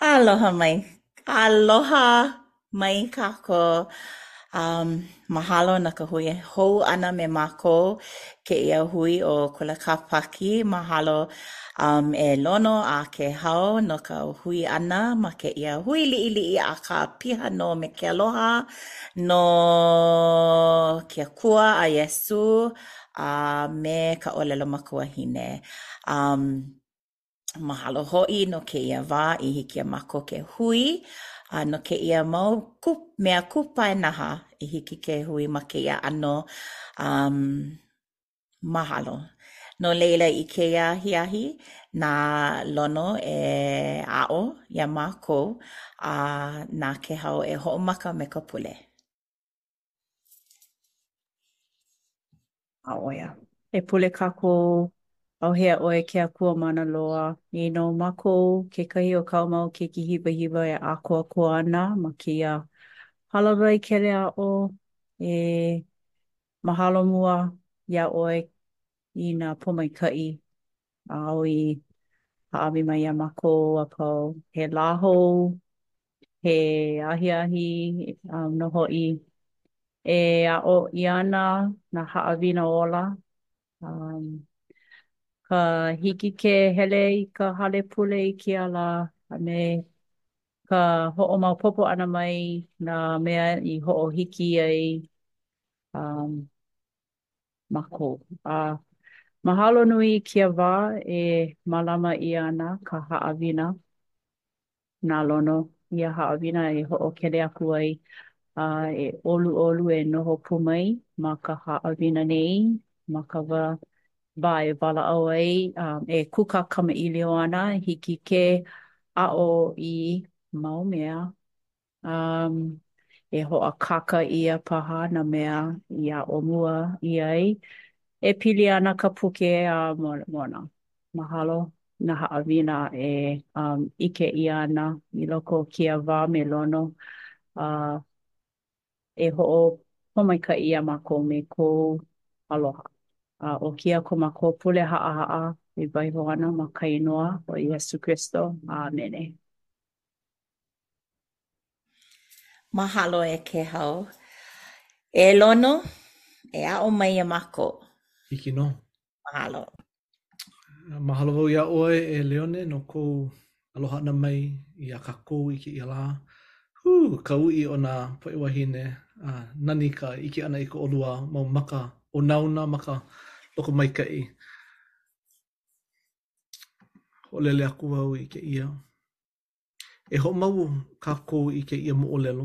Aloha mai. Aloha mai kākou. Mahalo no ka hui hou ʻana me mākou kēia hui ʻo Kula Kāpaki. Mahalo e Lono a Kēhau no ka hui ʻana ma kēia hui liʻiliʻi akā piha nō me ke aloha no ke Akua ʻo Iesū. a me ka ʻōlelo makuahine. Um, mahalo hoʻi no kēia wā i hiki iā mākou ke hui a no kēia mau ku, mea kūpaenaha i hiki ke hui ma kēia ʻano. Um, mahalo. No leila i kēia ahiahi na Lono e aʻo iā mākou a na Kēhau e hoʻomaka me ka pule. A ʻo ia. E pule kākou, ʻauhea ʻoe ke Akua mana loa, ei nō mākou, kekahi o kāu mau keiki hiwahiwa e ʻākoakoa ana ma kēia hālāwai keleaʻo, e mahalo mua iā ʻoe i nā pōmaikaʻi āu i hāʻawi mai iā mākou a pau. He lā hou, he ahiahi nō hoʻi e aʻo ʻia ana nā haʻawina ola. Ka hiki ke hele i ka hale pule i kēia lā a me ka hoʻomaopopo ʻana mai nā mea i hoʻohiki ai mākou. A, mahalo nui i kia wā e mālama ʻia ana ka haʻawina na Lono ia haʻawina e hoʻokele aku ai a e ʻoluʻolu e noho pū mai ma ka haʻawina nei ma ka wā wā e walaʻau ai a e kūkākamaʻilio ana, hiki ke aʻo i mau mea Um, e hoʻakāka ʻia paha nā mea i aʻo mua ʻia ai e pili ana ka puke a Moramona. Mahalo nā haʻawina e um, ʻike ʻia ana i loko o kia wā me Lono. Uh, e hoʻopōmaikaʻi iā mākou me kou aloha. A ʻo kia ko mākou pule haʻahaʻa e waiho ana ma ka inoa ʻo Iesū Kristo. Amene. Mahalo e Kēhau. E Lono, e aʻo mai iā mākou. Hiki nō. Mahalo. Mahalo wau iā ʻoe e Leone no kou aloha ʻana mai iā kākou i kēia lā. Hū, ka uʻi o nā poʻe wāhine a nani ka ʻike ʻana i kā ʻolua mau maka onaona ma ka lokomaikaʻi. Hoʻolele aku au i kēia. E hoʻomau kākou i kēia moʻolelo.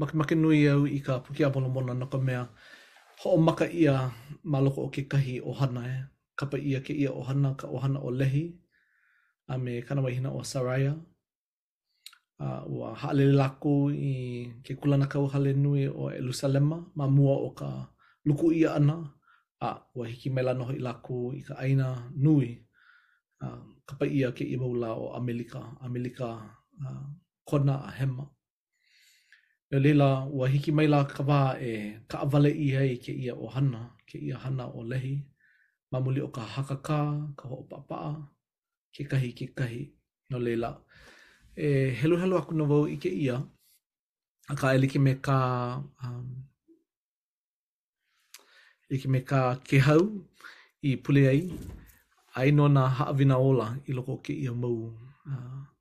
Makemake nui au i ka Puke a Molomona no ka mea, hoʻomaka ʻia ma loko o kekahi ʻohana e. Kapa ʻia kēia ʻohana ka ʻohana ʻo Lehi a me kāna wahine ʻo Sariah. A ua haʻalele lākou i ke kūlanakauhale nui ʻo Ierusalema ma mua o ka luku ʻia ʻana, a ua hiki maila nō hoʻi lākou i ka ʻāina nui kapa ʻia kēia mau lā ʻo ʻAmelika, ʻAmelika ʻĀkau a Hema. No laila, ua hiki maila ka wā e kaʻawale ʻia ai kēia ʻohana, kēia ʻohana o Lehi, ma muli o ka hakakā, ka hoʻopaʻapaʻa, kekahi i kekahi. No laila, e heluhelu aku nō wau i kēia, akā e like me kā um, Like me kā Kēhau i pule ai, aia nō nā haʻawina ola i loko o kēia mau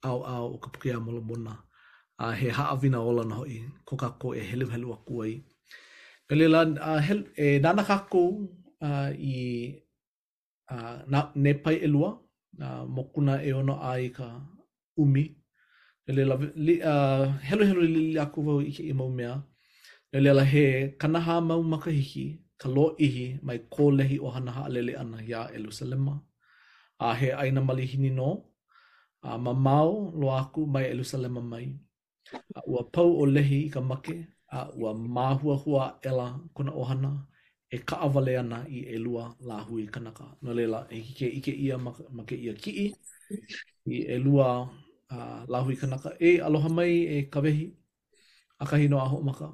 ʻaoʻao o ka puke a Molomona, a he haʻawina ola nō hoʻi ko kākou e heluhelu aku ai. No laila, e nānā kākou i A Nepai ʻelua, mokuna ʻeono a i ka ʻumi. No laila, heluhelu liʻiliʻi aku wau i kēia mau mea. No laila, he kanahā mau makahiki ka lōʻihi mai ko Lehi ʻohana haʻalele ʻana iā Ierusalema, a he ʻāina malihini nō, a mamao loa aku mai Ierusalema mai. A ua pau ʻo Lehi i ka make, a ua māhuahua aʻela kona ʻohana, e kaʻawale ana i ʻelua lāhui kanaka. No laila, e hiki ke ʻike ʻia ma, ma kēia kiʻi, i ʻelua uh, lāhui kanaka, E aloha mai e Kawehi, ʻakahi nō a hoʻomaka,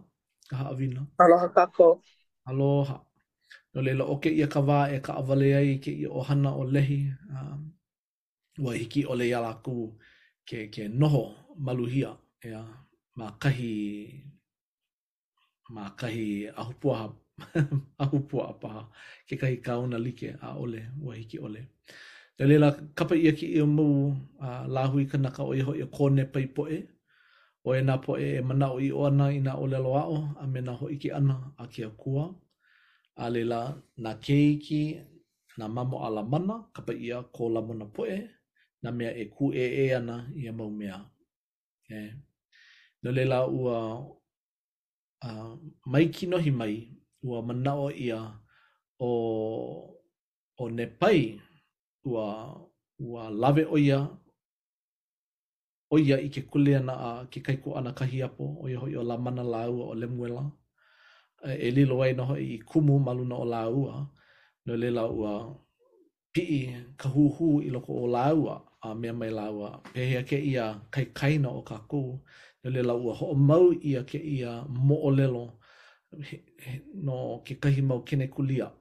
ka haʻawina. Aloha kākou. Aloha. No laila, ʻo kēia ka wā e kaʻawale ai kēia ʻohana o Lehi, uh, ua hiki ʻole iā lākou ke ke noho maluhia, ʻeā, ma kahi ma kahi ahupuaha ahupuaʻa paha, kekahi kāuna like, ʻaʻole, ua hiki ʻole. No laila, kapa ʻia kēia mau lāhui kanaka ʻo ia hoʻi ʻo ko Nepai poʻe, ʻo ia nā poʻe e manaʻoʻiʻo ana i nā ʻōlelo aʻo a me nā hōʻike ʻana a ke Akua, a laila, nā keiki, nā mamo a Lamana, kapa ʻia ko Lamana poʻe, nā mea e kūʻēʻē ana ia mau mea. E. No laila, ua uh, mai kinohi mai, ua manaʻo ʻia ʻo, ʻo Nepai, ua, ua lawe ʻo ia ʻo ia i ke kuleana a ke kaikuaʻana kahiapo, ʻo ia hoʻi ʻo Lamana lāua ʻo Lemuela, e lilo ai nō hoʻi i kumu ma luna o lāua, no laila ua piʻi ka huhū i loko o lāua, a mea mai lāua, Pehea kēia kaikaina o kākou? No laila ua hoʻomau ʻia kēia moʻolelo no kekahi mau kenekulia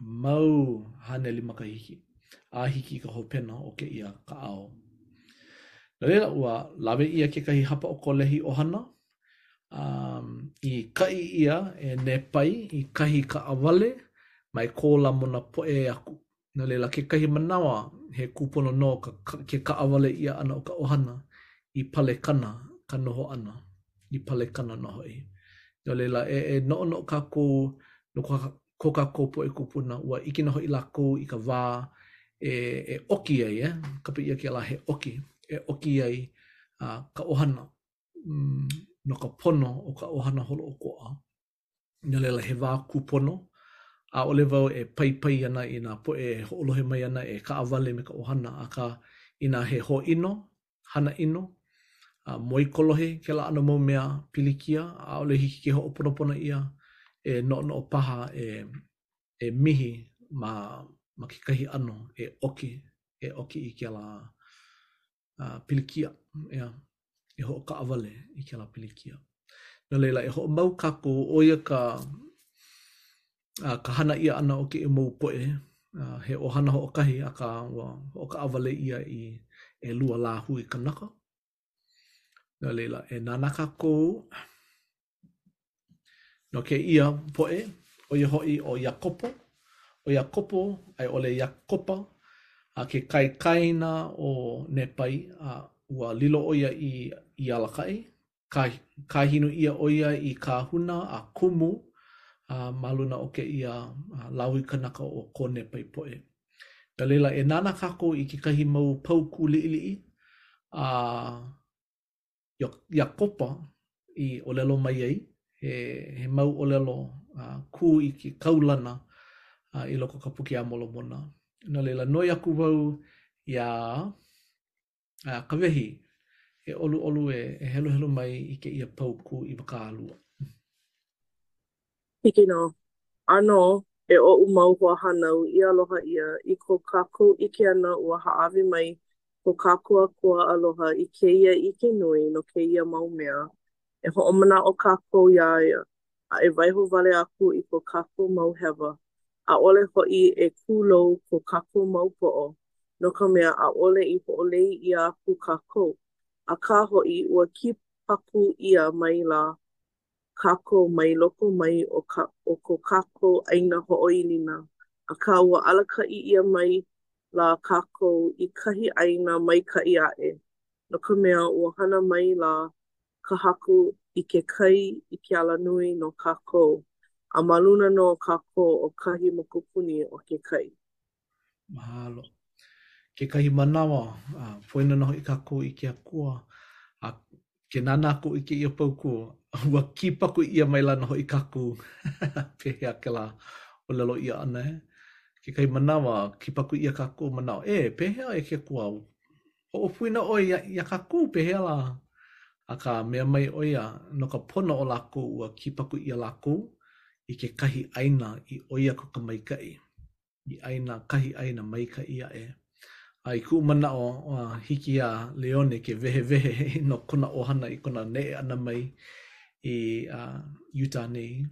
mau haneli makahiki a hiki i ka hopena o kēia kaʻao. No laila ua lawe ʻia kekahi hapa o ko Lehi ʻohana um, i kaʻi ʻia e Nepai i kahi kaʻawale mai ko Lamana poʻe aku. No laila kekahi manawa he kūpono nō ka, ke kaʻawale ʻia ʻana o ka ʻohana i palekana ka noho ʻana, i palekana nō hoʻi. No laila e, e noʻonoʻo kākou no ka, ko kākou poʻe kūpuna, ua ʻike nō hoʻi lākou i ka wā e, e ʻoki ai, eh? kapa ʻia kēlā he ʻoki, e ʻoki ai uh, ka ʻohana mm, no ka pono o ka ʻohana holoʻokoʻa. No laila, he wā kūpono, ʻaʻole wau e paipai ana i nā poʻe e hoʻolohe mai ana e kaʻawale me ka ʻohana, akā, inā he hōʻino, hana ʻino, a moekolohe kēlā ʻano mau mea pilikia, ʻaʻole hiki ke hoʻoponopono ʻia e noʻonoʻo paha e e mihi ma ma kekahi ʻano e ʻoki e ʻoki i kēlā pilikia, ʻeā, e hoʻokaʻawale i kēlā pilikia. No laila, e hoʻomau kākou, ʻo ia ka a ka hana ʻia ʻana o kēia mau poʻe, uh, he ʻohana hoʻokahi akā ua hoʻokaʻawale ʻia i ʻelua lāhui kanaka. No laila, e nānā kākou no kēia poʻe, ʻo ia hoʻi ʻo Iakopo, ʻo Iakopo a i ʻole Iakopa, a ke kaikaina o Nepai, a ua lilo ʻo ia i, i alakaʻi, kāhinu ʻia ʻo ia i kahuna a kumu ma luna o kēia lāhui kanaka ʻo ko Nepai poʻe. No laila, e nānā kākou i kekahi mau paukū liʻiliʻi a Iakopa i ʻōlelo mai ai, he mau ʻōlelo kū i ke kaulana i loko o ka Puke a Molomona. No laila, noi aku wau iā. a Kawehi e ʻoluʻolu e e heluhelu mai i kēia paukū iwakālua. Hiki nō. ʻĀnō, e oʻu mau hoahānau i aloha ʻia, i ko kākou ʻike ʻana ua hāʻawi mai ko kākou Akua aloha i kēia ʻike nui no kēia mau mea, E hoʻomanaʻo kākou iā ia, a e waiho wale aku i ko kākou mau hewa, ʻaʻole hoʻi e kūlou ko kākou mau poʻo, no ka mea, ʻaʻole i hoʻolei ʻia aku kākou, akā hoʻi, ua kīpaku ʻia maila kākou mai loko mai o ka o ko kākou ʻāina hoʻoilina, akā, ua alakaʻi ʻia maila kākou i kahi ʻāina maikaʻi aʻe, no ka mea, ua hana maila ka Haku i ke kai i ke alanui no kākou, a ma luna nō kākou o kahi mokupuni o ke kai. Mahalo. Kekahi manawa, a poina nō hoʻi kākou i ke Akua, a ke nānā aku i kēia paukū, ua kīpaku ʻia maila nō hoʻi kākou. Pehea kēlā ʻōlelo ʻia ʻana, e? Kekahi manawa, kīpaku ʻia kākou a manaʻo, E, pehea e ke Akua, Hoʻopoina ʻoe iā kākou, pehea lā? Akā, mea mai ʻo ia, no ka pono o lākou ua kīpaku ʻia lākou i kekahi ʻāina i ʻoi aku ka maikaʻi, i ʻāina kahi ʻāina maikaʻi aʻe. A i kuʻu manaʻo, a hiki iā Leone ke wehewehe no kona ʻohana i kona neʻe ʻana mai i Utah nei.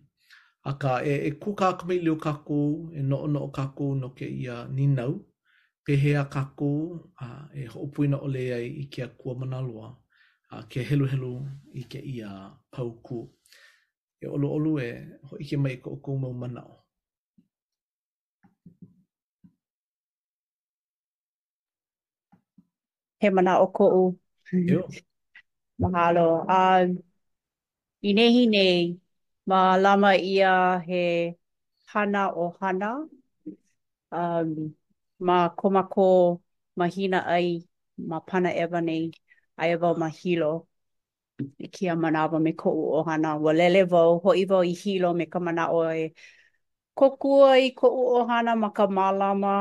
Akā, e kūkā kamaʻilio kākou, e noʻonoʻo kākou no kēia nīnau, Pehea kākou a e hoʻopoina ʻole ai i ke Akua Mana Loa a ke heluhelu i kēia paukū? E ʻoluʻolu e hōʻike mai i ko ʻoukou mau manaʻo. he manaʻo koʻu. Mahalo. A i nehi nei, mālama ʻia he hana ʻohana um, ma ko mākou mahina ʻai ma Panaʻewa nei, aia wau ma Hilo. I kēia manawa me koʻu ʻohana, ua lele wau, hoʻi wau i Hilo me ka manaʻo e kōkua i koʻu ʻohana ma ka mālama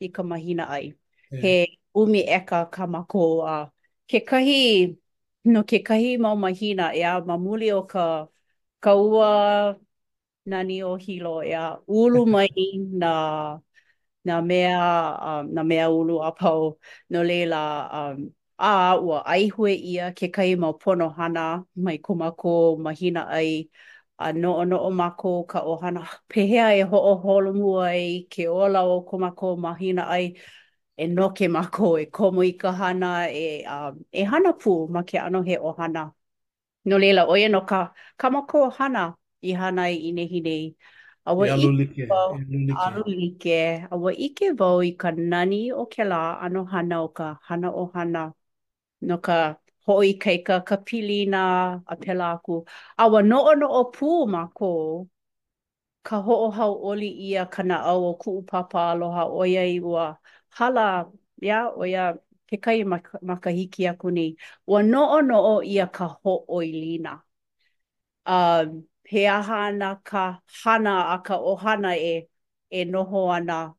i ka mahina ʻai. He ʻumi ʻeka kā mākou a kekahi, no kekahi mau mahina, ʻeā, ma muli o ka, ka ua Nani o Hilo, ʻeā, ulu mai nā, nā mea, um, nā mea ulu a pau, no laila, um, a ua ʻaihue ʻia kekahi mau pono hana mai ko mākou mahina ʻai, a noʻonoʻo mākou ka ʻohana pehea e hoʻoholomua ai ke ola o ko mākou mahina ʻai, e noke mākou e komo i ka hana e, um, e hana pū ma ke ʻano he ʻohana. No laila, ʻo ia nō kā ka mākou ʻohana i hana ai i nehinei. A ua ʻike wau, e alu like, a ua ʻike wau i ka nani o kēlā ʻano hana o ka hana ʻohana no ka hoʻoikaika, ka pilina, a pēlā aku. A ua noʻonoʻo pū mākou ka hoʻohauʻoli ʻia ka naʻau o kuʻu pāpā aloha ʻoiai ua hala, ʻeā, ʻo ia kekahi mau makahiki aku nei, ua noʻonoʻo ʻia ka hoʻoilina a he aha ana ka hana a ka ʻohana e noho ana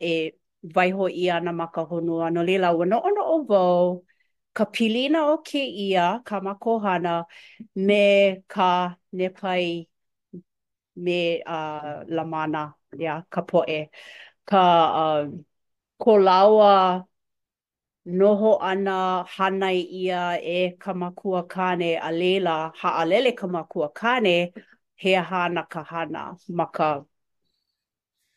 e waiho ʻia ana ma ka honua. No laila, ua noʻonoʻo wau ka pilina o kēia kā mākou hana me kā Nepai me Lamana, ʻeā, ka poʻe, ka ko lāua noho ʻana hānai ʻia e ka makua kāne a laila haʻalele ka makua kāne he aha ana ka hana ma ka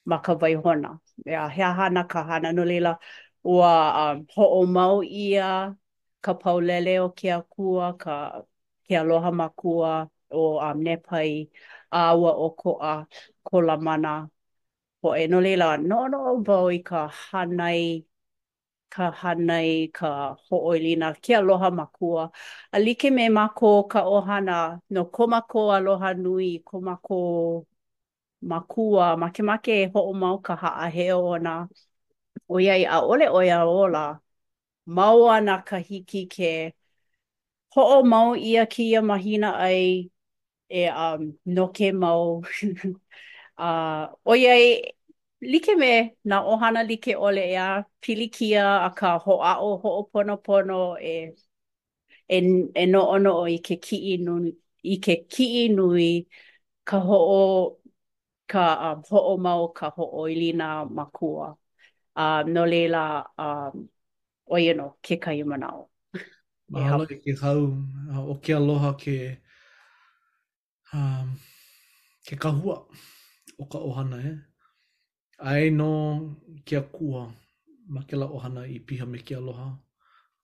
ma ka waihona. ʻEā, he aha ana ka hana, no laila, ua hoʻomau ʻia ka paulele o ke akua, ka ke aloha makua o um Nepai, a ua ʻokoʻa ko Lamana poʻe. No laila, noʻonoʻo wau i ka hānai, ka hānai, ka hoʻoilina, ke aloha makua. A like me mākou ka ʻohana no ko mākou aloha nui i ko mākou makua, makemake e hoʻomau ka haʻaheo ona, ʻoiai ʻaʻole ʻo ia ola, mau ana ka hiki ke hoʻomau ʻia kēia mahina ʻai E noke mau a ʻoiai like me nā ʻohana like ʻole ea pilikia a ka hoʻo hoʻoponopono e noʻonoʻo i ke kiʻi nui, i ke kiʻi nui ka hoʻo ka hoʻomau ka hoʻoilina makua. A no laila, ʻo ia nō kekahi manaʻo. Mahalo i ke kau, ʻo ke aloha ke, um, ke kahua o ka ʻohana, e. Aia nō ke akua ma kēlā ʻohana i piha me ke aloha.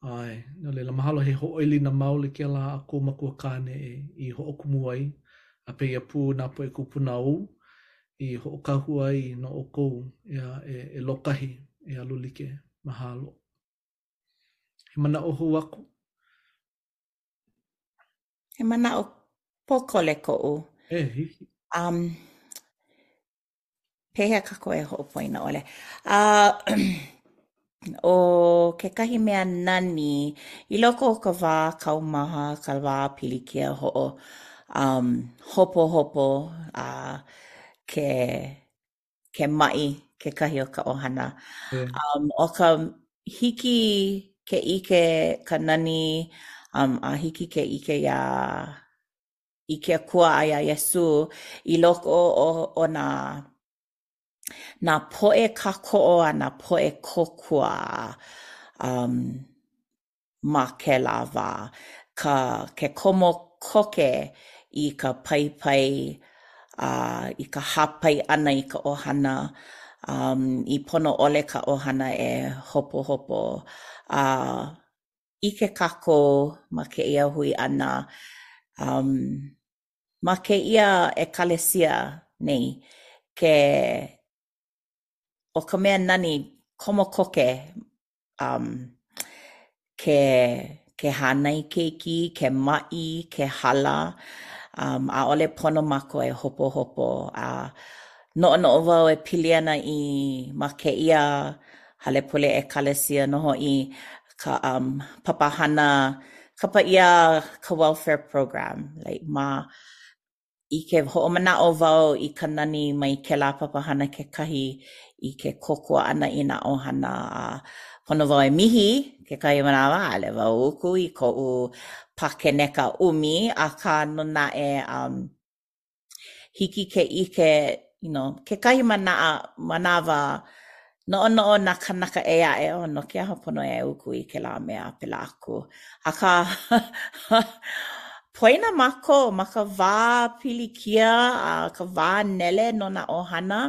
ʻAe, no laila, mahalo he hoʻoilina maoli kēlā a kou makua kāne e, i hoʻokumu ai, a pēia pū nā poʻe kūpuna ou, i hoʻokahua ai no ʻoukou, ʻeā, e, e lōkahi, e alu like, mahalo. He manaʻo hou aku? He manaʻo pōkole koʻu. ʻĒ, hiki. Um, pehea kākou e hoʻopoina ʻole? Uh, ʻO kekahi mea nani, i loko o ka wā kaumaha, ka wā pilikia hoʻo, um, hopohopo a uh, ke, ke maʻi kekahi o ka ʻohana. Yeah. Um, ʻo ka hiki ke ʻike ka nani um, a hiki ke ʻike iā i ke akua a iā Iesū i loko o, o nā nā poʻe kākoʻo a nā poʻe kōkua um ma kēlā wā, ka ke komo koke i ka paipai a i ka hāpai ʻana i ka ʻohana um i pono ʻole ka ʻohana e hopohopo a ʻike kākou ma kēia hui ʻana um ma kēia ʻekalesia nei ke ʻo ka mea nani komo koke um ke ke hānai keiki, ke maʻi, ke hala um ʻaʻole pono mākou e hopohopo a noʻonoʻo wau e pili ana i ma kēia halepule ʻekalesia nō hoʻi ka um, papahana kapa ʻia ka welfare program. Like, ma, i ke hoʻomanaʻo wau i ka nani mai kēlā papahana kekahi i ke kōkua ʻana i nā ʻohana a pono wau e mihi kekahi manawa ʻaʻole wau uku i koʻu pakeneka ʻumi akā nō naʻe um, Hiki ke ʻike, you know, kekahi manaʻa, manawa, noʻonoʻo nā kānaka ʻē aʻe, oh, no ke aha pono e uku i kēlā mea a pēlā aku. Akā, poina mākou ma ka wā pilikia a ka wā nele no nā ʻohana,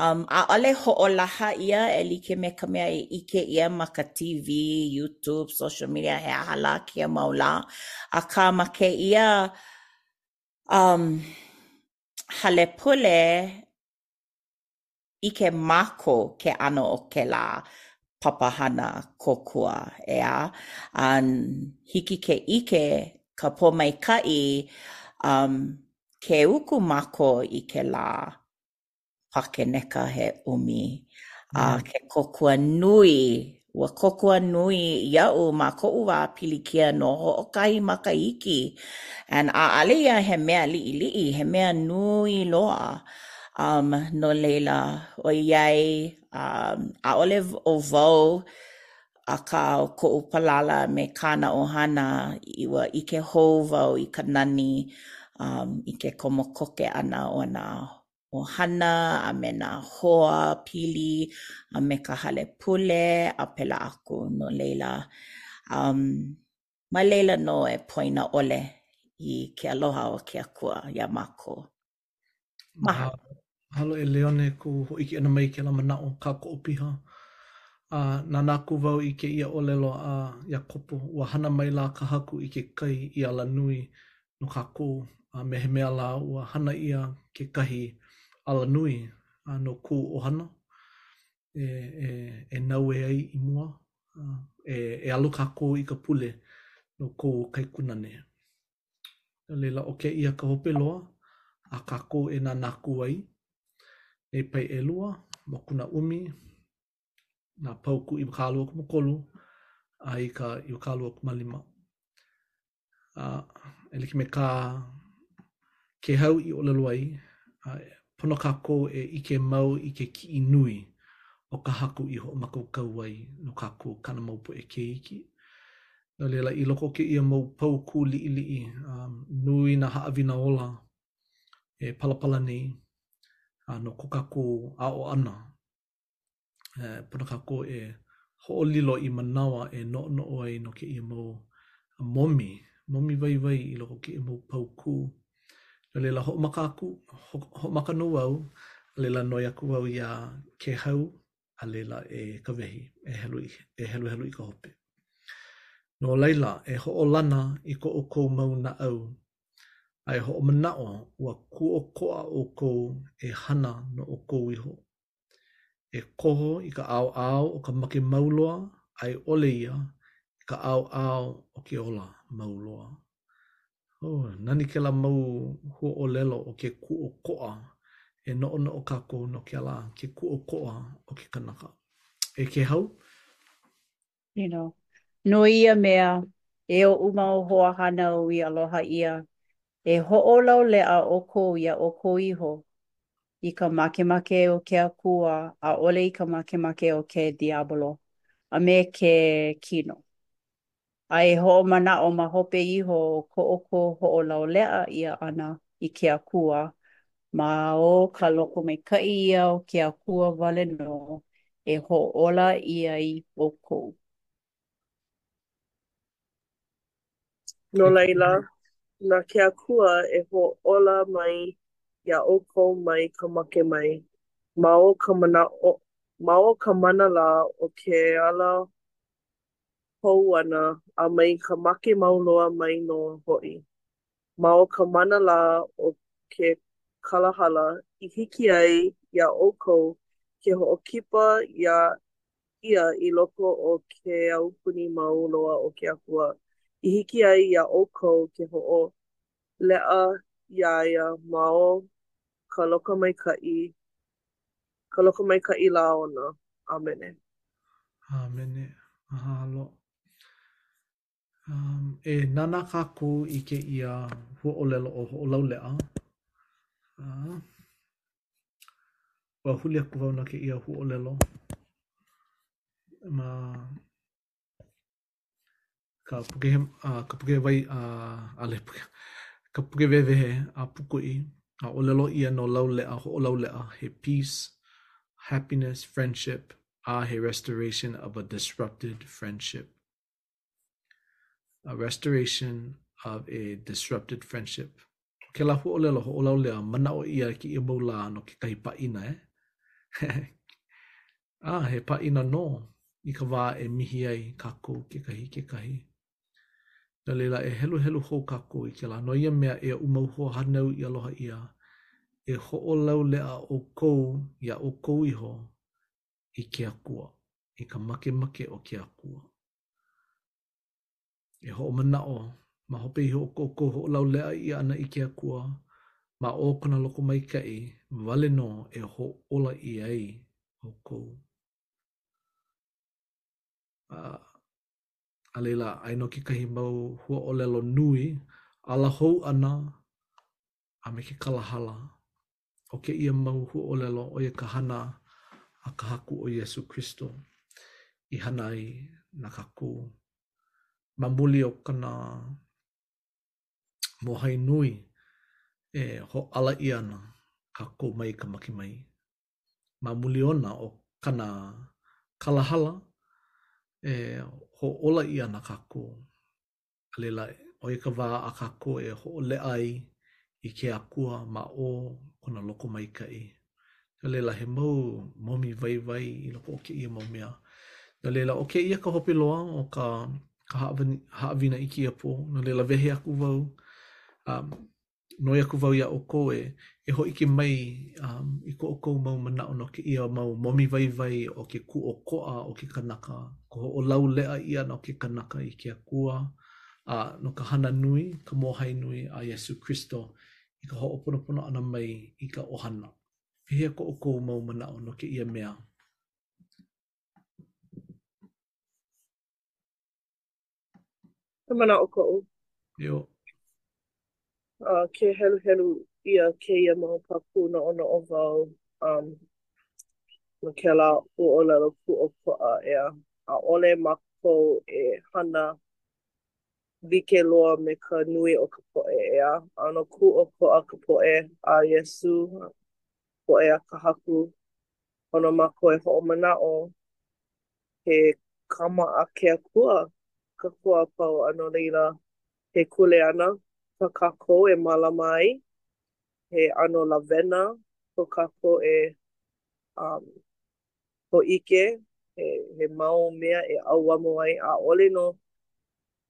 um, ʻaʻole hoʻolaha ʻia e like me ka mea e ʻike ʻia ma ka TV, YouTube, social media, he aha lā, kēia mau lā. Akā, ma kēia Um, hale pule ʻike mākou ke ʻano o kēlā papahana kōkua, ʻeā? Um, hiki ke ʻike ka pōmaikaʻi um, ke uku mākou i kēlā pakeneka he ʻumi. A ke kōkua nui, ua kōkua nui iaʻu ma koʻu wā pilikia no hoʻokahi makahiki, and ʻaʻole ia he mea liʻiliʻi, he mea nui loa. Um, no laila, ʻoiai um, ʻaʻole o wau, akā ʻo koʻu palala me kāna ʻohana, ua ʻike hou wau i ka nani um, i ke komo koke ʻana o nā ʻohana a me nā hoa pili a me ka hale pule a pēlā aku. No laila, um, ma laila nō e poina ʻole i ke aloha o ke Akua iā mākou. Mahalo. Mahalo e Leone kou hōʻike ʻana mai kēlā manaʻo kākoʻo piha. A nānā aku wau i kēia ʻōlelo a Iakopo, ua hana maila ka Haku i ke kai i alanui no kākou, a, me he mea lā ua hana ʻia kekahi alanui no kou ʻohana e e e naue ai i mua, a e e alu kākou i ka pule no kou kaikunane. No laila, ʻo kēia ka hope loa a kākou e nānā aku ai, Nepai ʻelua, mokuna ʻumi, nā paukū iwakāluakumamākolu a i ka iwakāluakumamālima. a e like me kā Kēhau i ʻōlelo ai, a pono kākou e ʻike mau i ke kiʻi nui o ka Haku i hoʻomākaukau ai no kākou kāna mau poʻe keiki. No laila, i loko o kēia mau paukū liʻiliʻi, um, nui nā haʻawina ola e palapala nei uh, no ko kākou aʻo ʻana e, pono kākou e hoʻolilo i manawa e noʻonoʻo ai no kēia mau momi, momi waiwai i loko o kēia mau paukū. No laila, hoʻomaka aku, hoʻomaka nō au, a laila, noi aku au iā Kēhau, a laila e Kawehi, e helu, e heluhelu i ka hope. No laila, e hoʻolana i ko ʻoukou mau naʻau, a e hoʻomanaʻo, ua kūʻokoʻa ʻoukou e hana no ʻoukou iho, E koho i ka ʻaoʻao o ka make mau loa a i ʻole ia i ka ʻaoʻao o ke ola mau loa. Hō, nani kēlā mau huaʻōlelo o ke kūʻokoʻa, e noʻonoʻo kākou no kēlā ke kūʻokoʻa o ke kanaka. E Kēhau, You know, no ia mea, e oʻu mau hoahānau i aloha ʻia, e hoʻolauleʻa ʻoukou iā ʻoukou iho, i ka makemake o ke Akua, ʻaʻole i ka makemake o ke Diabolo, a me ke kino. A e hoʻomanaʻo ma hope iho o ko ʻoukou hoʻolauleʻa ʻia ana i ke Akua, Ma o ka lokomaikaʻi ia o ke Akua wale nō e hoʻōla ʻia ai ʻoukou. No laila, na ke Akua e hoʻōla mai iā ʻoukou mai ka make mai, ma o ka manaʻo, ma o ka mana lā o ke ala hou ana, a mai ka make mau loa mai nō hoʻi. Ma o ka mana lā o ke kalahala i hiki ai iā ʻoukou ke hoʻokipa iā ia i loko o ke aupuni mau loa o ke Akua, i hiki ai iā ʻoukou ke hoʻoleʻa iā ia ma o ka lokomaikaʻi ka lokomaikaʻi lā ona. ʻĀmene. ʻĀmene. Mahalo. E nānā kākou i kēia huaʻōlelo ʻo hoʻolauleʻa. Ua huli aku wau no kēia huaʻōlelo ma ka puke ka puke wai a ʻaʻole puke ka puke wehewehe a Pukui a ʻōlelo ʻia no lauleʻa, hoʻolauleʻa, he peace, happiness, friendship, a he restoration of a disrupted friendship. A restoration of a disrupted friendship. ʻO kēlā huaʻōlelo hoʻolauleʻa manaʻo ʻia i kēia mau lā no kekahi pāʻina, e? a he pāʻina nō i ka wā e mihi ai kākou kekahi i kekahi. No laila, e heluhelu hou kākou i kēlā no ia mea e oʻu mau hoahānau i aloha ʻia, e hoʻolauleʻa ʻoukou iā ʻoukou iho i ke Akua, i ka makemake o ke Akua. E hoʻomanaʻo, ma hope iho o ko ʻoukou hoʻolauleʻa ʻia ana i ke Akua, ma o kona lokomaikaʻi wale nō e hoʻōla ʻia ai ʻoukou. A, a laila, aia nō kekahi mau huaʻōlelo nui, ala hou ana, a me ke kalahala, ʻO kēia mau huaʻōlelo, ʻo ia ka hana a ka Haku ʻo Iesū Kristo i hana ai no kākou. Ma muli o kona mōhai nui e hoʻāla ʻia ana kākou mai ka make mai. Ma muli ona, ʻo kana kalahala e hoʻōla ʻia ana kākou. A laila, ʻo ia ka wā a kākou e hoʻoleʻa ai i ke Akua ma o kona lokomaikaʻi. No laila, he mau momi waiwai i loko o kēia mau mea. No laila, ʻo kēia ka hope loa o ka ka haʻawina i kēia pō, no laila, wehe aku wau. Um, Noi aku wau iā ʻoukou e e hōʻike mai um, i ko ʻoukou mau manaʻo no kēia mau momi waiwai o ke kūʻokoʻa o ke kanaka, ka hoʻolauleʻa ʻia ʻana o ke kanaka i ke Akua, a no ka hana nui, ka mōhai nui a Iesū Kristo i ka hoʻoponopono ʻana mai i ka ʻohana. Pehea ko ʻoukou mau manaʻo no kēia mea? He manaʻo koʻu. ʻIo. A ke heluhelu ʻia kēia mau paukū noʻonoʻo wau um no kēlā ʻōlelo kūʻokoʻa ʻea, ʻaʻole mākou e hana like loa me ka nui o ka poʻe ʻea, ʻano kūʻokoʻa ka poʻe a Iesū, poʻe a ka Haku, pono mākou e hoʻomanaʻo, he kama a ke Akua kākou a pau a no laila, he kuleana kā kākou e mālama ai, he ʻano lawena ko kākou e um hōʻike, he he mau mea e ʻauamo ai, ʻaʻole nō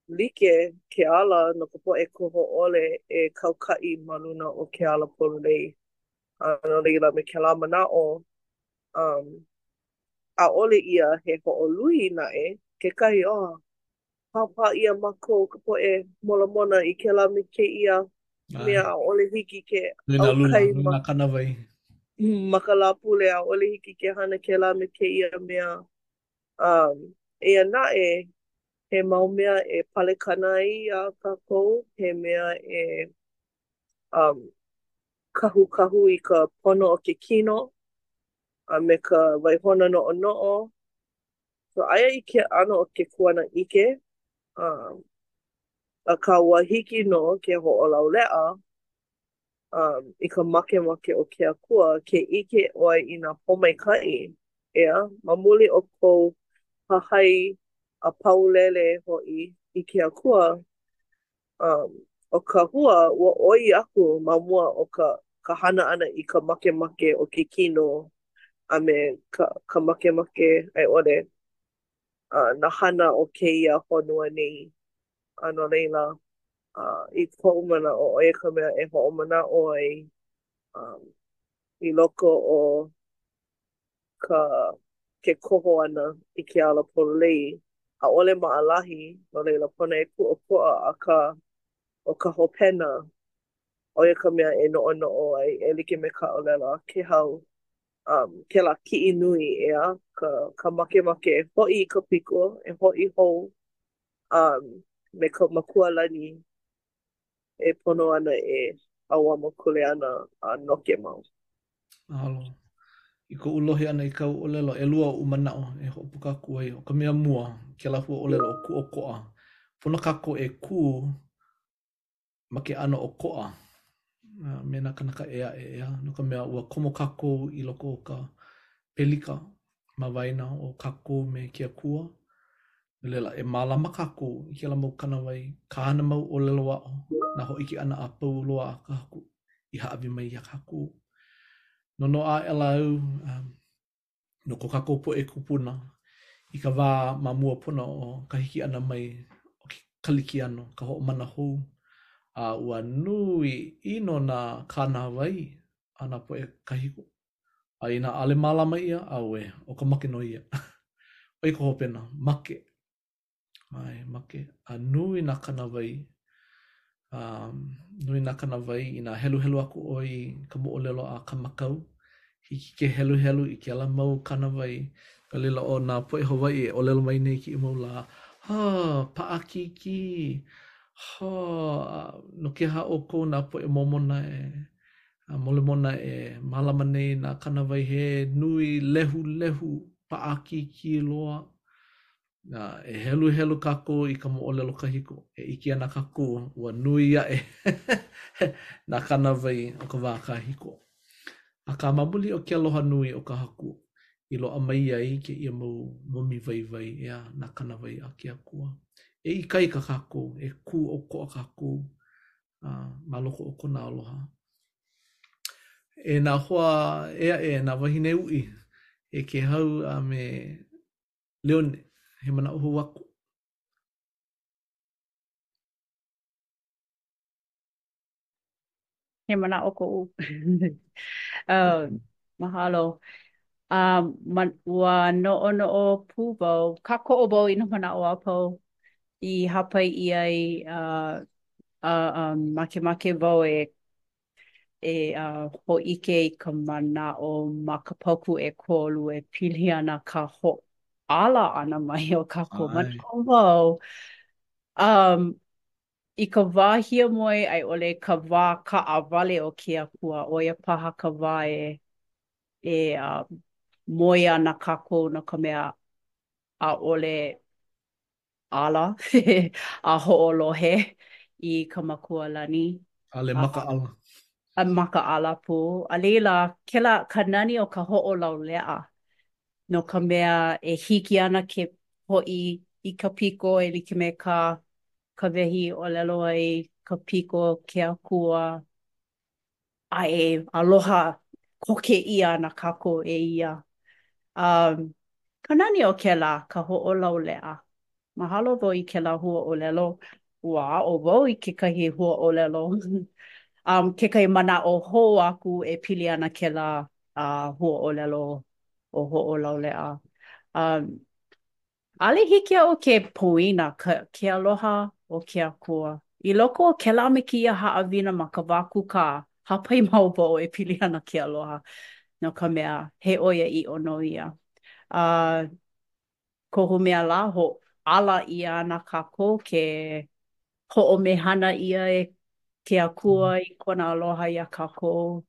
like ke ala no ka poʻe koho ʻole e kaukaʻi ma luna o ke ala pololei. A no laila, me kēlā manaʻo um ʻaʻole ia he hoʻoluhi, naʻe kekahi, ō. Pāpā ʻia mākou ka poʻe Molemona i kēlā me kēia mea ʻaʻole hiki ke ʻauʻau kai ma kahawai ma ka Lāpule, ʻaʻole hiki ke hana kēlā me kēia mea. A eia naʻe, he mau mea e palekana ai iā kākou, he mea e um, kahukahu i ka pono o ke kino a me ka waihona noʻonoʻo. So aia i ke ʻano o ke kuanaʻike um, akā ua hiki nō ke hoʻolauleʻa um, i ka makemake o ke Akua ke ʻike ʻoe i nā pōmaikaʻi, ʻea, ma muli o kou hahai a paulele hoʻi i ke Akua, Um, ʻo ka hua, ua ʻoi aku ma mua o ka ka hana ʻana i ka makemake o ke kino a me ka ka makemake a i ʻole uh, nā hana o kēia honua nei. A no laila, uh, i koʻu manaʻo, ʻo ia ka mea e hoʻomanaʻo ai um, i loko o ka ke koho ʻana i ke ala pololei, ʻaʻole maʻalahi, no laila, pono e kūʻokoʻa, akā, ʻo ka hopena, ʻo ia ka mea e noʻonoʻo ai, e like me ka ʻōlelo a Kēhau, um, kēlā kiʻi nui, ʻeā, ka ka makemake e hoʻi i ka piko, e hoʻi hou, um, me ka makua lani. e pono ana e ʻauamo kuleana a noke mau. Mahalo. I koʻu lohe ʻana i kāu ʻōlelo, ʻelua oʻu manaʻo e hoʻopuka aku ai, ʻo ka mea mua, kēlā hua ʻōlelo ʻo kūʻokoʻa. Pono kākou e kū ma ke ʻano ʻokoʻa me nā kānaka ʻē aʻe, ʻeā? No ka mea, ua komo kākou i loko o ka pelika ma waena o kākou me ke Akua, no laila, e mālama kākou i kēlā mau kānāwai, kāna mau ʻōlelo aʻo, nā hōʻike ʻana a pau loa a ka Haku i hāʻawi mai iā kākou. Noʻonoʻo aʻela au no ko kākou poʻe kūpuna i ka wā ma mua pono o ka hiki ʻana mai o ke Kalikiano, ka hoʻomana hou, a ua nui ʻino nā kānāwai a nā poʻe kahiko. A inā ʻaʻole mālama ʻia, auē, ʻo ka make nō ia. ʻO ia ka hopena, make. ʻAe, make. A nui nā kānāwai, um, nui nā kānāwai, inā heluhelu aku ʻoe i ka moʻolelo a Kamakau, hiki ke heluhelu i kēlā mau kānāwai, no laila ʻo nā poʻe Hawaiʻi e ʻōlelo mai nei i kēia mau lā, Hō, paʻakikī! Hō, a no ke aha ʻoukou nā poʻe Mōmona e A Molemona e mālama nei nā kānāwai he nui lehulehu paʻakikī loa. Inā e heluhelu kākou i ka moʻolelo kahiko, e ʻike ana kākou ua nui aʻe nā kānāwai o ka wā kahiko. Akā, ma muli o ke aloha nui o ka Haku, i loaʻa mai ai kēia mau momi waiwai ʻeā nā kānāwai a ke Akua. E ikaika kākou, e kūʻokoʻa kākou ma loko o kona aloha. E nā hoa ʻē aʻe nā wāhine uʻi, e Kēhau a me Leone, he manaʻo hou aku. He manaʻo koʻu. um, mahalo. Um, ma, ua noʻonoʻo pū wau, kākoʻo wau i nā manaʻo a pau. i hāpai ʻia ai a makemake wau e hōʻike i ka manaʻo ma ka paukū ʻekolu e pili ana ka hoʻāla ʻana mai o kākou manaʻo wau i ka wā hiamoe a i ʻole i ka wā kaʻawale o ke Akua, ʻo ia paha ka wā e moe ana kākou no ka mea ʻaʻole ala a hoʻolohe i ka Makua Lani. ʻAle makaʻala. A makaʻala pū. A laila, kēlā ka nani o ka hoʻolauleʻa, no ka mea, e hiki ana ke hoʻi i ka piko e like me kā Kawehi i ʻōlelo ai ka piko ke akua a e aloha koke ʻia ana kākou e ia. ka nani o kēlā ka hoʻolauleʻa. Mahalo wau i kēlā huaʻōlelo. Ua aʻo wau i kekahi huaʻōlelo, a kekahi manaʻo hou aku e pili ana kēlā huaʻōlelo ʻo hoʻolauleʻa. ʻAʻole hiki iaʻu ke poina ka ke aloha o ke Akua. I loko o kēlā me kēia haʻawina ma ka wā kūkā, hāpai mau wau e pili ana ke aloha, no ka mea, he ʻoiaʻiʻo nō ia. A kohu mea lā, hoʻāla ʻia ana kākou ke hoʻomehana ʻia e ke Akua i kona aloha iā kākou.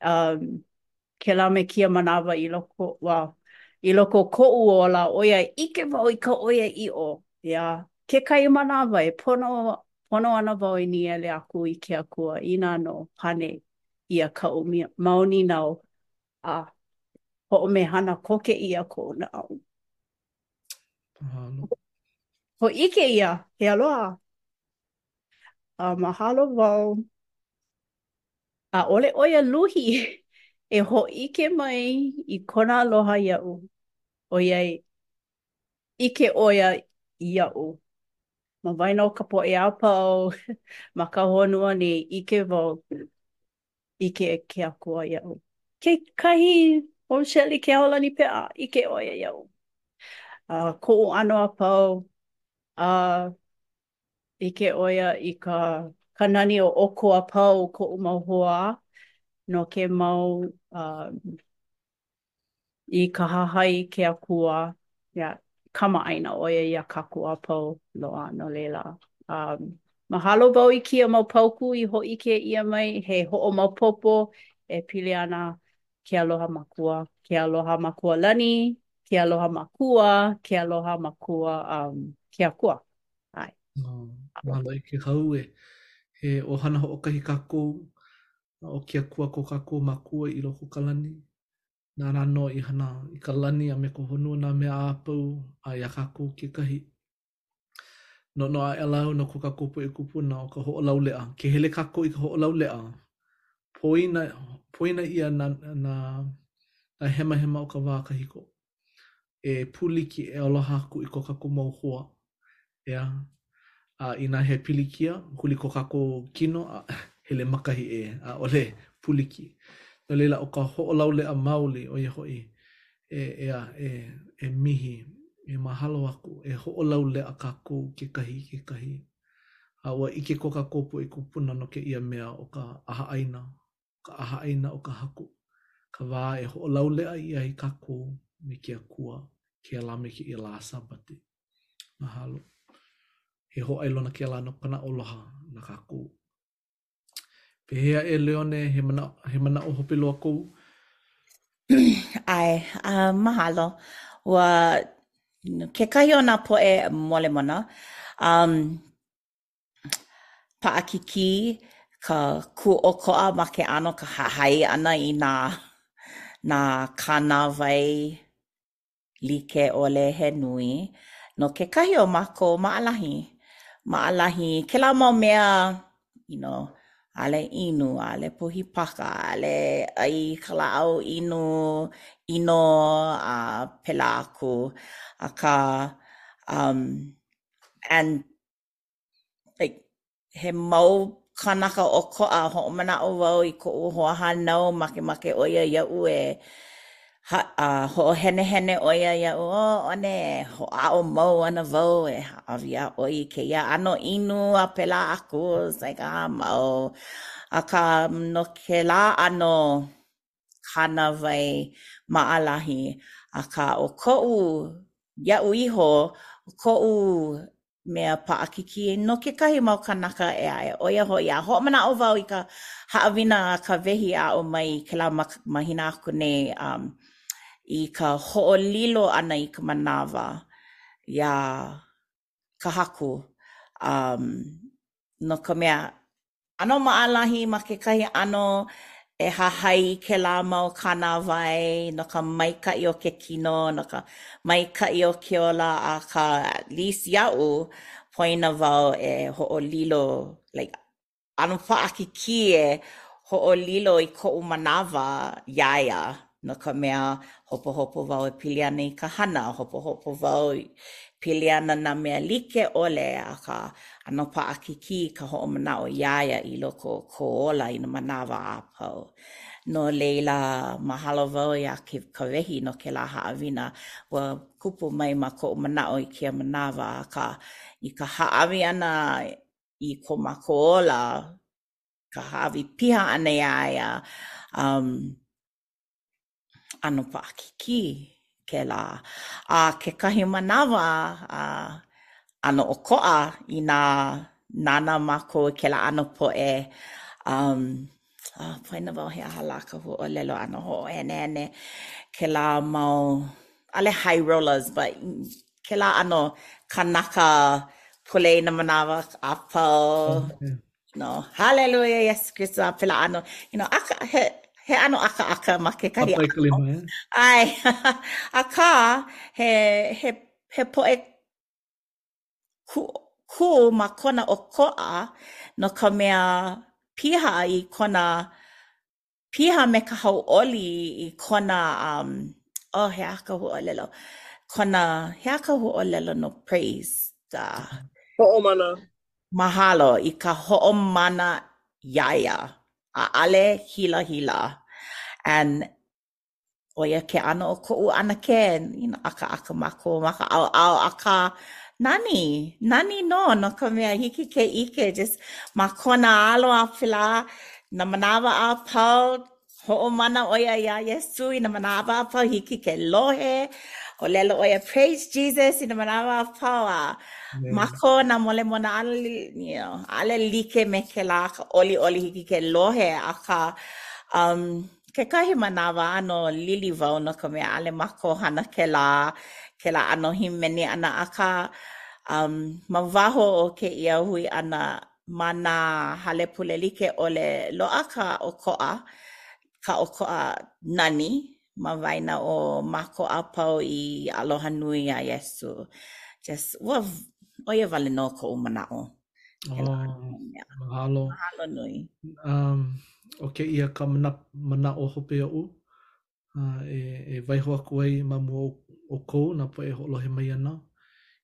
Um, kēlā me kēia manawa i loko, well, i loko o koʻu ola, ʻoiai ʻike wau i ka ʻoiaʻiʻo, yeah kekahi manawa e pono, pono ana wau e nīele aku i ke Akua, inā nō, pane ʻia kaʻu mau nīnau a hoʻomehana koke ʻia koʻu naʻau. Hōʻike ʻia, he aloha. A mahalo wau. ʻAʻole ʻo ia luhi e hōʻike mai i kona aloha iaʻu, ʻoiai ʻike ʻo ia iaʻu. Ma waena o ka poʻe a pau ma ka honua nei, ʻike wau ʻike ke Akua iaʻu. Kekahi, ʻo Shelley Keaolani Peʻa, ʻike ʻo ia iaʻu. A koʻu ʻano a pau, a ʻike ʻo ia i ka ka nani o ʻoukou a pau koʻu mau hoa no ke mau i ka hahai ke Akua ia kamaʻāina ʻo ia iā kākou a pau loa. No laila, mahalo wau i kēia mau paukū i hōʻike ʻia mai he hoʻomaopopo e pili ana ke aloha makua, ke aloha makua lani, ke aloha makua, ke aloha makua a ke Akua. ʻAe. Mahalo e Kehau ē. He ʻohana hoʻokahi kākou A ʻo ke Akua ko kākou Makua i loko o ka lani, nāna nō i hana i ka lani a me ka honua nā mea a pau, a iā kākou kekahi, noʻonoʻo aʻela au no ko kākou poʻe kupuna o ka hoʻolauleʻa, ke hele kākou i ka hoʻolauleʻa, poina, poina ʻia nā, nā, nā hemahema o ka wā kahiko. e pūliki e aloha aku i ko kākou mau hoa, ʻeā? A inā he pilikia, huli ko kākou kino a hele ma kahi ʻē, ʻaʻole pūliki. No laila, ʻo ka hoʻolauleʻa maoli, ʻo ia hoʻi, e, ʻeā, e, e mihi, e mahalo aku, e hoʻolauleʻa kākou kekahi i kekahi. A ua ʻike ko kākou poʻe kūpuna no kēia mea ʻo ka ʻahaʻaina, ka ʻahaʻaina o ka Haku, ka wā e hoʻolauleʻa ʻia ai kākou me ke Akua kēlā me kēia lā Sāpati. Mahalo. He hōʻailona kēlā no kona aloha na kākou. Pehea e Leone, he mana he manaʻo hope loa kou? ʻAe, a uh, mahalo. Ua kekahi o nā poʻe molemona, um, paʻakikī ka kūʻokoʻa ma ke ʻano ka hahai ʻana i nā nā kānāwai like ʻole he nui no kekahi o mākou maʻalahi. Maʻalahi kēlā mau mea you know ʻaʻole inu, ʻaʻole puhi paka, ʻaʻole ʻai i ka lāʻau inu, ʻino a pēlā aku. Akā umm and like, he mau kānaka ʻokoʻa, hoʻomanaʻo wau i koʻu hoahānau, makemake ʻo ia iaʻu e hā, hoʻohenehene ʻo ia iaʻu, oh one, hoʻāʻo mau ana wau e hāʻawi iā ʻoe i kēia ʻano inu a pēlā aku, it's like, ah, maʻu. Akā, no kēlā ʻano, kānāwai maʻalahi, akā ʻo koʻu, iaʻu iho, ʻo koʻu mea paʻakikī no kekahi mau kānaka ʻē aʻe, ʻo ia hoʻi, a hoʻomanaʻo wau i ka haʻawina a Kawehi i aʻo mai i kēlā ma mahina aku nei i ka hoʻolilo ʻana i ka manawa iā ka Haku, um, no ka mea, ʻano maʻalahi ma kekahi ʻano e hahai i kēlā mau kānāwai no ka maikaʻi o ke kino, no ka maikaʻi o ke ola, akā, at least iaʻu, poina wau e hoʻolilo, like, ʻano paʻakikī e hoʻolilo i koʻu manawa iā ia, no ka mea, hopohopo wau e pili ana i ka hana, hopohopo wau e pili ana nā mea like ʻole, akā, ʻano paʻakikī ka hoʻomanaʻo iā ia i loko o kou ola i nā manawa a pau. No laila, mahalo wau iā Kawehi no kēlā haʻawina, ua kupu mai ma koʻu manaʻo i kēia manawa, akā, i ka hāʻawi ʻana i ko mākou ola, ka hāʻawi piha ʻana iā ia, um, ʻano paʻakikī kēlā. A kekahi manawa, uh, ʻano ʻokoʻa inā nānā mākou i kēlā ʻano poʻe, um, uh, poina wau he aha lā ka huaʻōlelo, ʻano hoʻohenehene, kēlā mau, ʻaʻole high rollers, but kēlā ʻano kanaka pule i nā manawa a pau. Okay. No, hallelujah, Iesū Kristo, a pēlā ʻano, you know, akā, he, he ʻano ʻakaʻaka ma kekahi. Apai kali mai. ʻAe, akā, he, he, he poʻe kū, kū ma kona ʻokoʻa, no ka mea piha i kona piha me ka hauʻoli i kona, um, oh, he aha ka huaʻōlelo? Kona, he aha ka huaʻōlelo no praise? Ka... Hoʻomana. Mahalo i ka hoʻomana iā ia, ʻaʻale hilahila. And ʻo ia ke ʻano o koʻu ʻanakē you know, ʻakaʻaka mākou ma ka ʻaoʻao, akā, nani, nani nō no ka mea hiki ke ʻike just ma kona alo a pēlā nā manawa a pau, hoʻomana ʻo ia iā Iesū i nā manawa a pau, hiki ke lohe, ʻōlelo ʻo ia, Praise Jesus i nā manawa a pau, a mākou nā Molemona ʻaʻole like me kēlā ka ʻoliʻoli hiki ke lohe, akā, um, Kekahi manawa ʻano lili wau no ka mea ʻaʻole mākou hana kēlā kēlā ʻano hīmeni ʻana akā um ma waho o kēia hui ʻana ma nā hale pule like ʻole loaʻa ka ʻokoʻa ka ʻokoʻa nani ma waena o mākou a pau i aloha nui iā Iesū just ua ʻo ia wale nō koʻu manaʻo. Oh, yeah. Mahalo. Mahalo nui. Um, ʻo kēia ka mana, manaʻo hope oʻu, uh, e, e waiho aku ai ma mua o ʻoukou nā poʻe e hoʻolohe mai ana.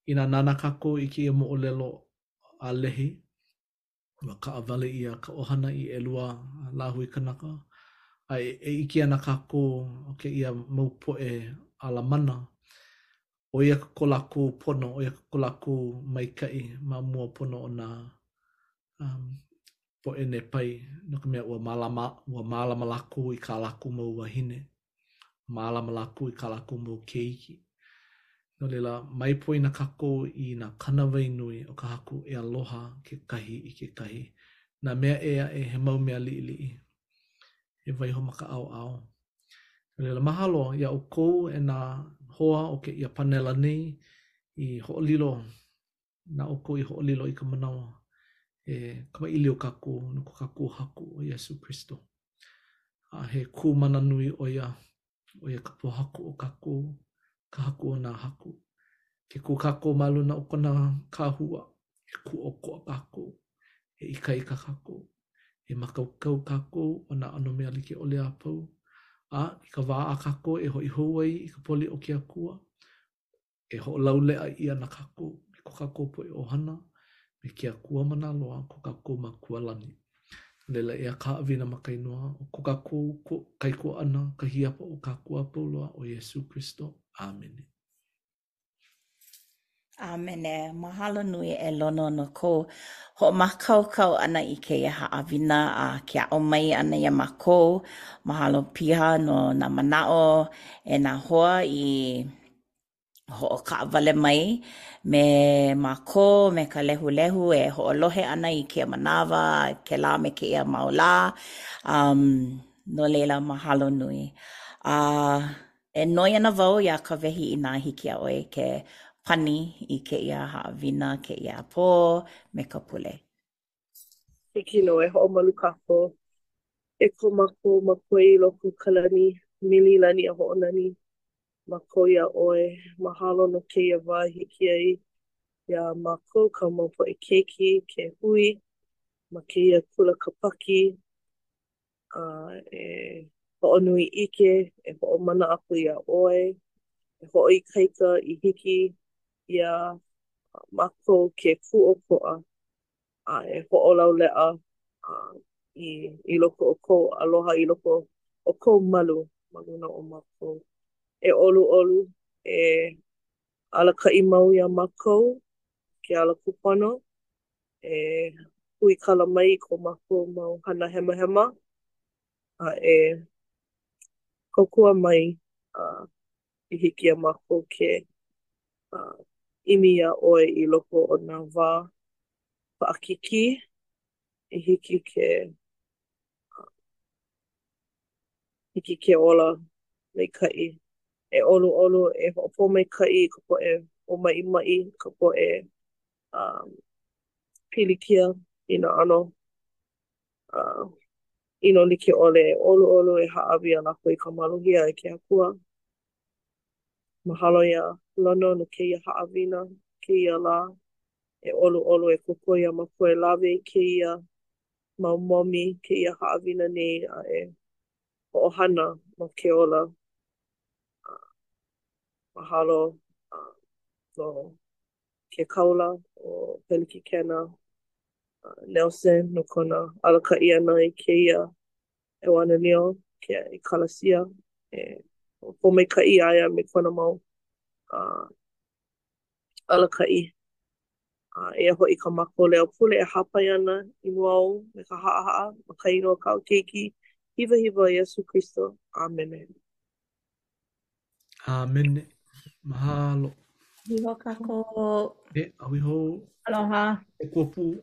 Inā nānā kākou i kēia moʻolelo a Lehi, ua kaʻawale ʻia ka ʻohana i ʻelua lāhui kanaka, a e, e ʻike ana kākou ʻo kēia mau poʻe a Lamana. ʻo ia ko lākou pono, ʻo ia ko lākou maikaʻi ma mua pono o nā um, poʻe Nēpai, no ka mea, ua mālama, ua mālama lākou i kā lākou mau wahine, mālama lākou i kā lākou mau keiki. No laila, mai poina kākou i nā kānāwai nui o ka Haku e aloha kekahi i kekahi. Nā mea ʻē aʻe, he mau mea liʻiliʻi, e waiho ma ka ʻaoʻao, No laila, mahalo iā ʻoukou e nā hoa o kēia pānela nei i hoʻolilo, na ʻoukou i hoʻolilo i ka manawa e kamaʻilio kākou no ko kākou Haku, ʻo Iesū Kristo. A he kumuhana nui ʻo ia, ʻo ia ka pōhaku o kākou, ka Haku o nā haku. Ke kū kākou ma luna o kona kahua, e kūʻokoʻa kākou, e ikaika kākou. E mākaukau kākou no nā ʻano mea like ʻole a pau, a i ka wā a kākou e hoʻi hou ai i ka poli o ke Akua, e hoʻolauleʻa ana kākou me ko kākou poʻe ʻohana me ke Akua mana loa, ko kākou Makua lani. No laila, eia ka haʻawina ma ka inoa o ko kākou Kaikuaʻana, ka Hiapo o kākou a pau loa, ʻo Iesū Kristo. ʻĀmene. ʻĀmene. Mahalo nui e Lono no kou hoʻomākaukau ʻana i kēia haʻawina a aʻo mai ʻana iā mākou. Mahalo piha no nā manaʻo e nā hoa i hoʻokaʻawale mai me mākou me ka lehulehu e hoʻolohe ana i kēia manawa a kēlā me kēia mau lā. No laila, mahalo nui. A. E noi ana wau iā Kawehi inā hiki iā ʻoe ke pani i kēia haʻawina, kēia pō, me ka pule. Hiki nō e hoʻomalu kākou e ko mākou makua i loko o ka lani, mililani a hoʻonani mākou iā ʻoe. Mahalo no kēia wā i hiki ai iā mākou kāu mau poʻe keiki ke hui ma kēia kula Kāpaki. a e hoʻonui ʻike e hoʻomana aku iā ʻoe, e hoʻoikaika i hiki iā mākou ke kūʻokoʻa, a e hoʻolauleʻa i loko o kou aloha, i loko o kou malu ma luna o mākou. E ʻoluʻolu, e alakaʻi mau iā mākou, ke ala kūpono e huikala mai i ko mākou mau hana hemahema a e kōkua mai a i hiki iā mākou ke ʻimi iā ʻoe i loko o nā wā paʻakikī i hiki ke hiki ke ola maikaʻi, e ʻoluʻolu, e hoʻopōmaikaʻi i ka poʻe ʻōmaʻimaʻi, i ka poʻe pilikia i nā ʻano ʻino like ʻole, e ʻoluʻolu e hāʻawi iā lākou i ka maluhia e ke Akua. Mahalo iā Lono no kēia haʻawina kēia lā, e ʻoluʻolu e kōkua iā mākou e lawe i kēia Mau momi kēia haʻawina nei a e hoʻohana ma ke ola. A mahalo no ke kaula ʻo Pelekikena Nelson no kona alakaʻi ʻana i kēia ʻeuanelio kēia ʻekalesia e hoʻopōmaikaʻi iā ia me kona mau alakaʻi. A eia hoʻi kā mākou leo pule e hāpai ana i mua ou me ka haʻahaʻa ma ka inoa o kāu Keiki hiwahiwa Iesū Kristo. ʻĀmene. ʻĀmene. Mahalo. Aloha kākou. A hui hou. Aloha. Ke Akua pū.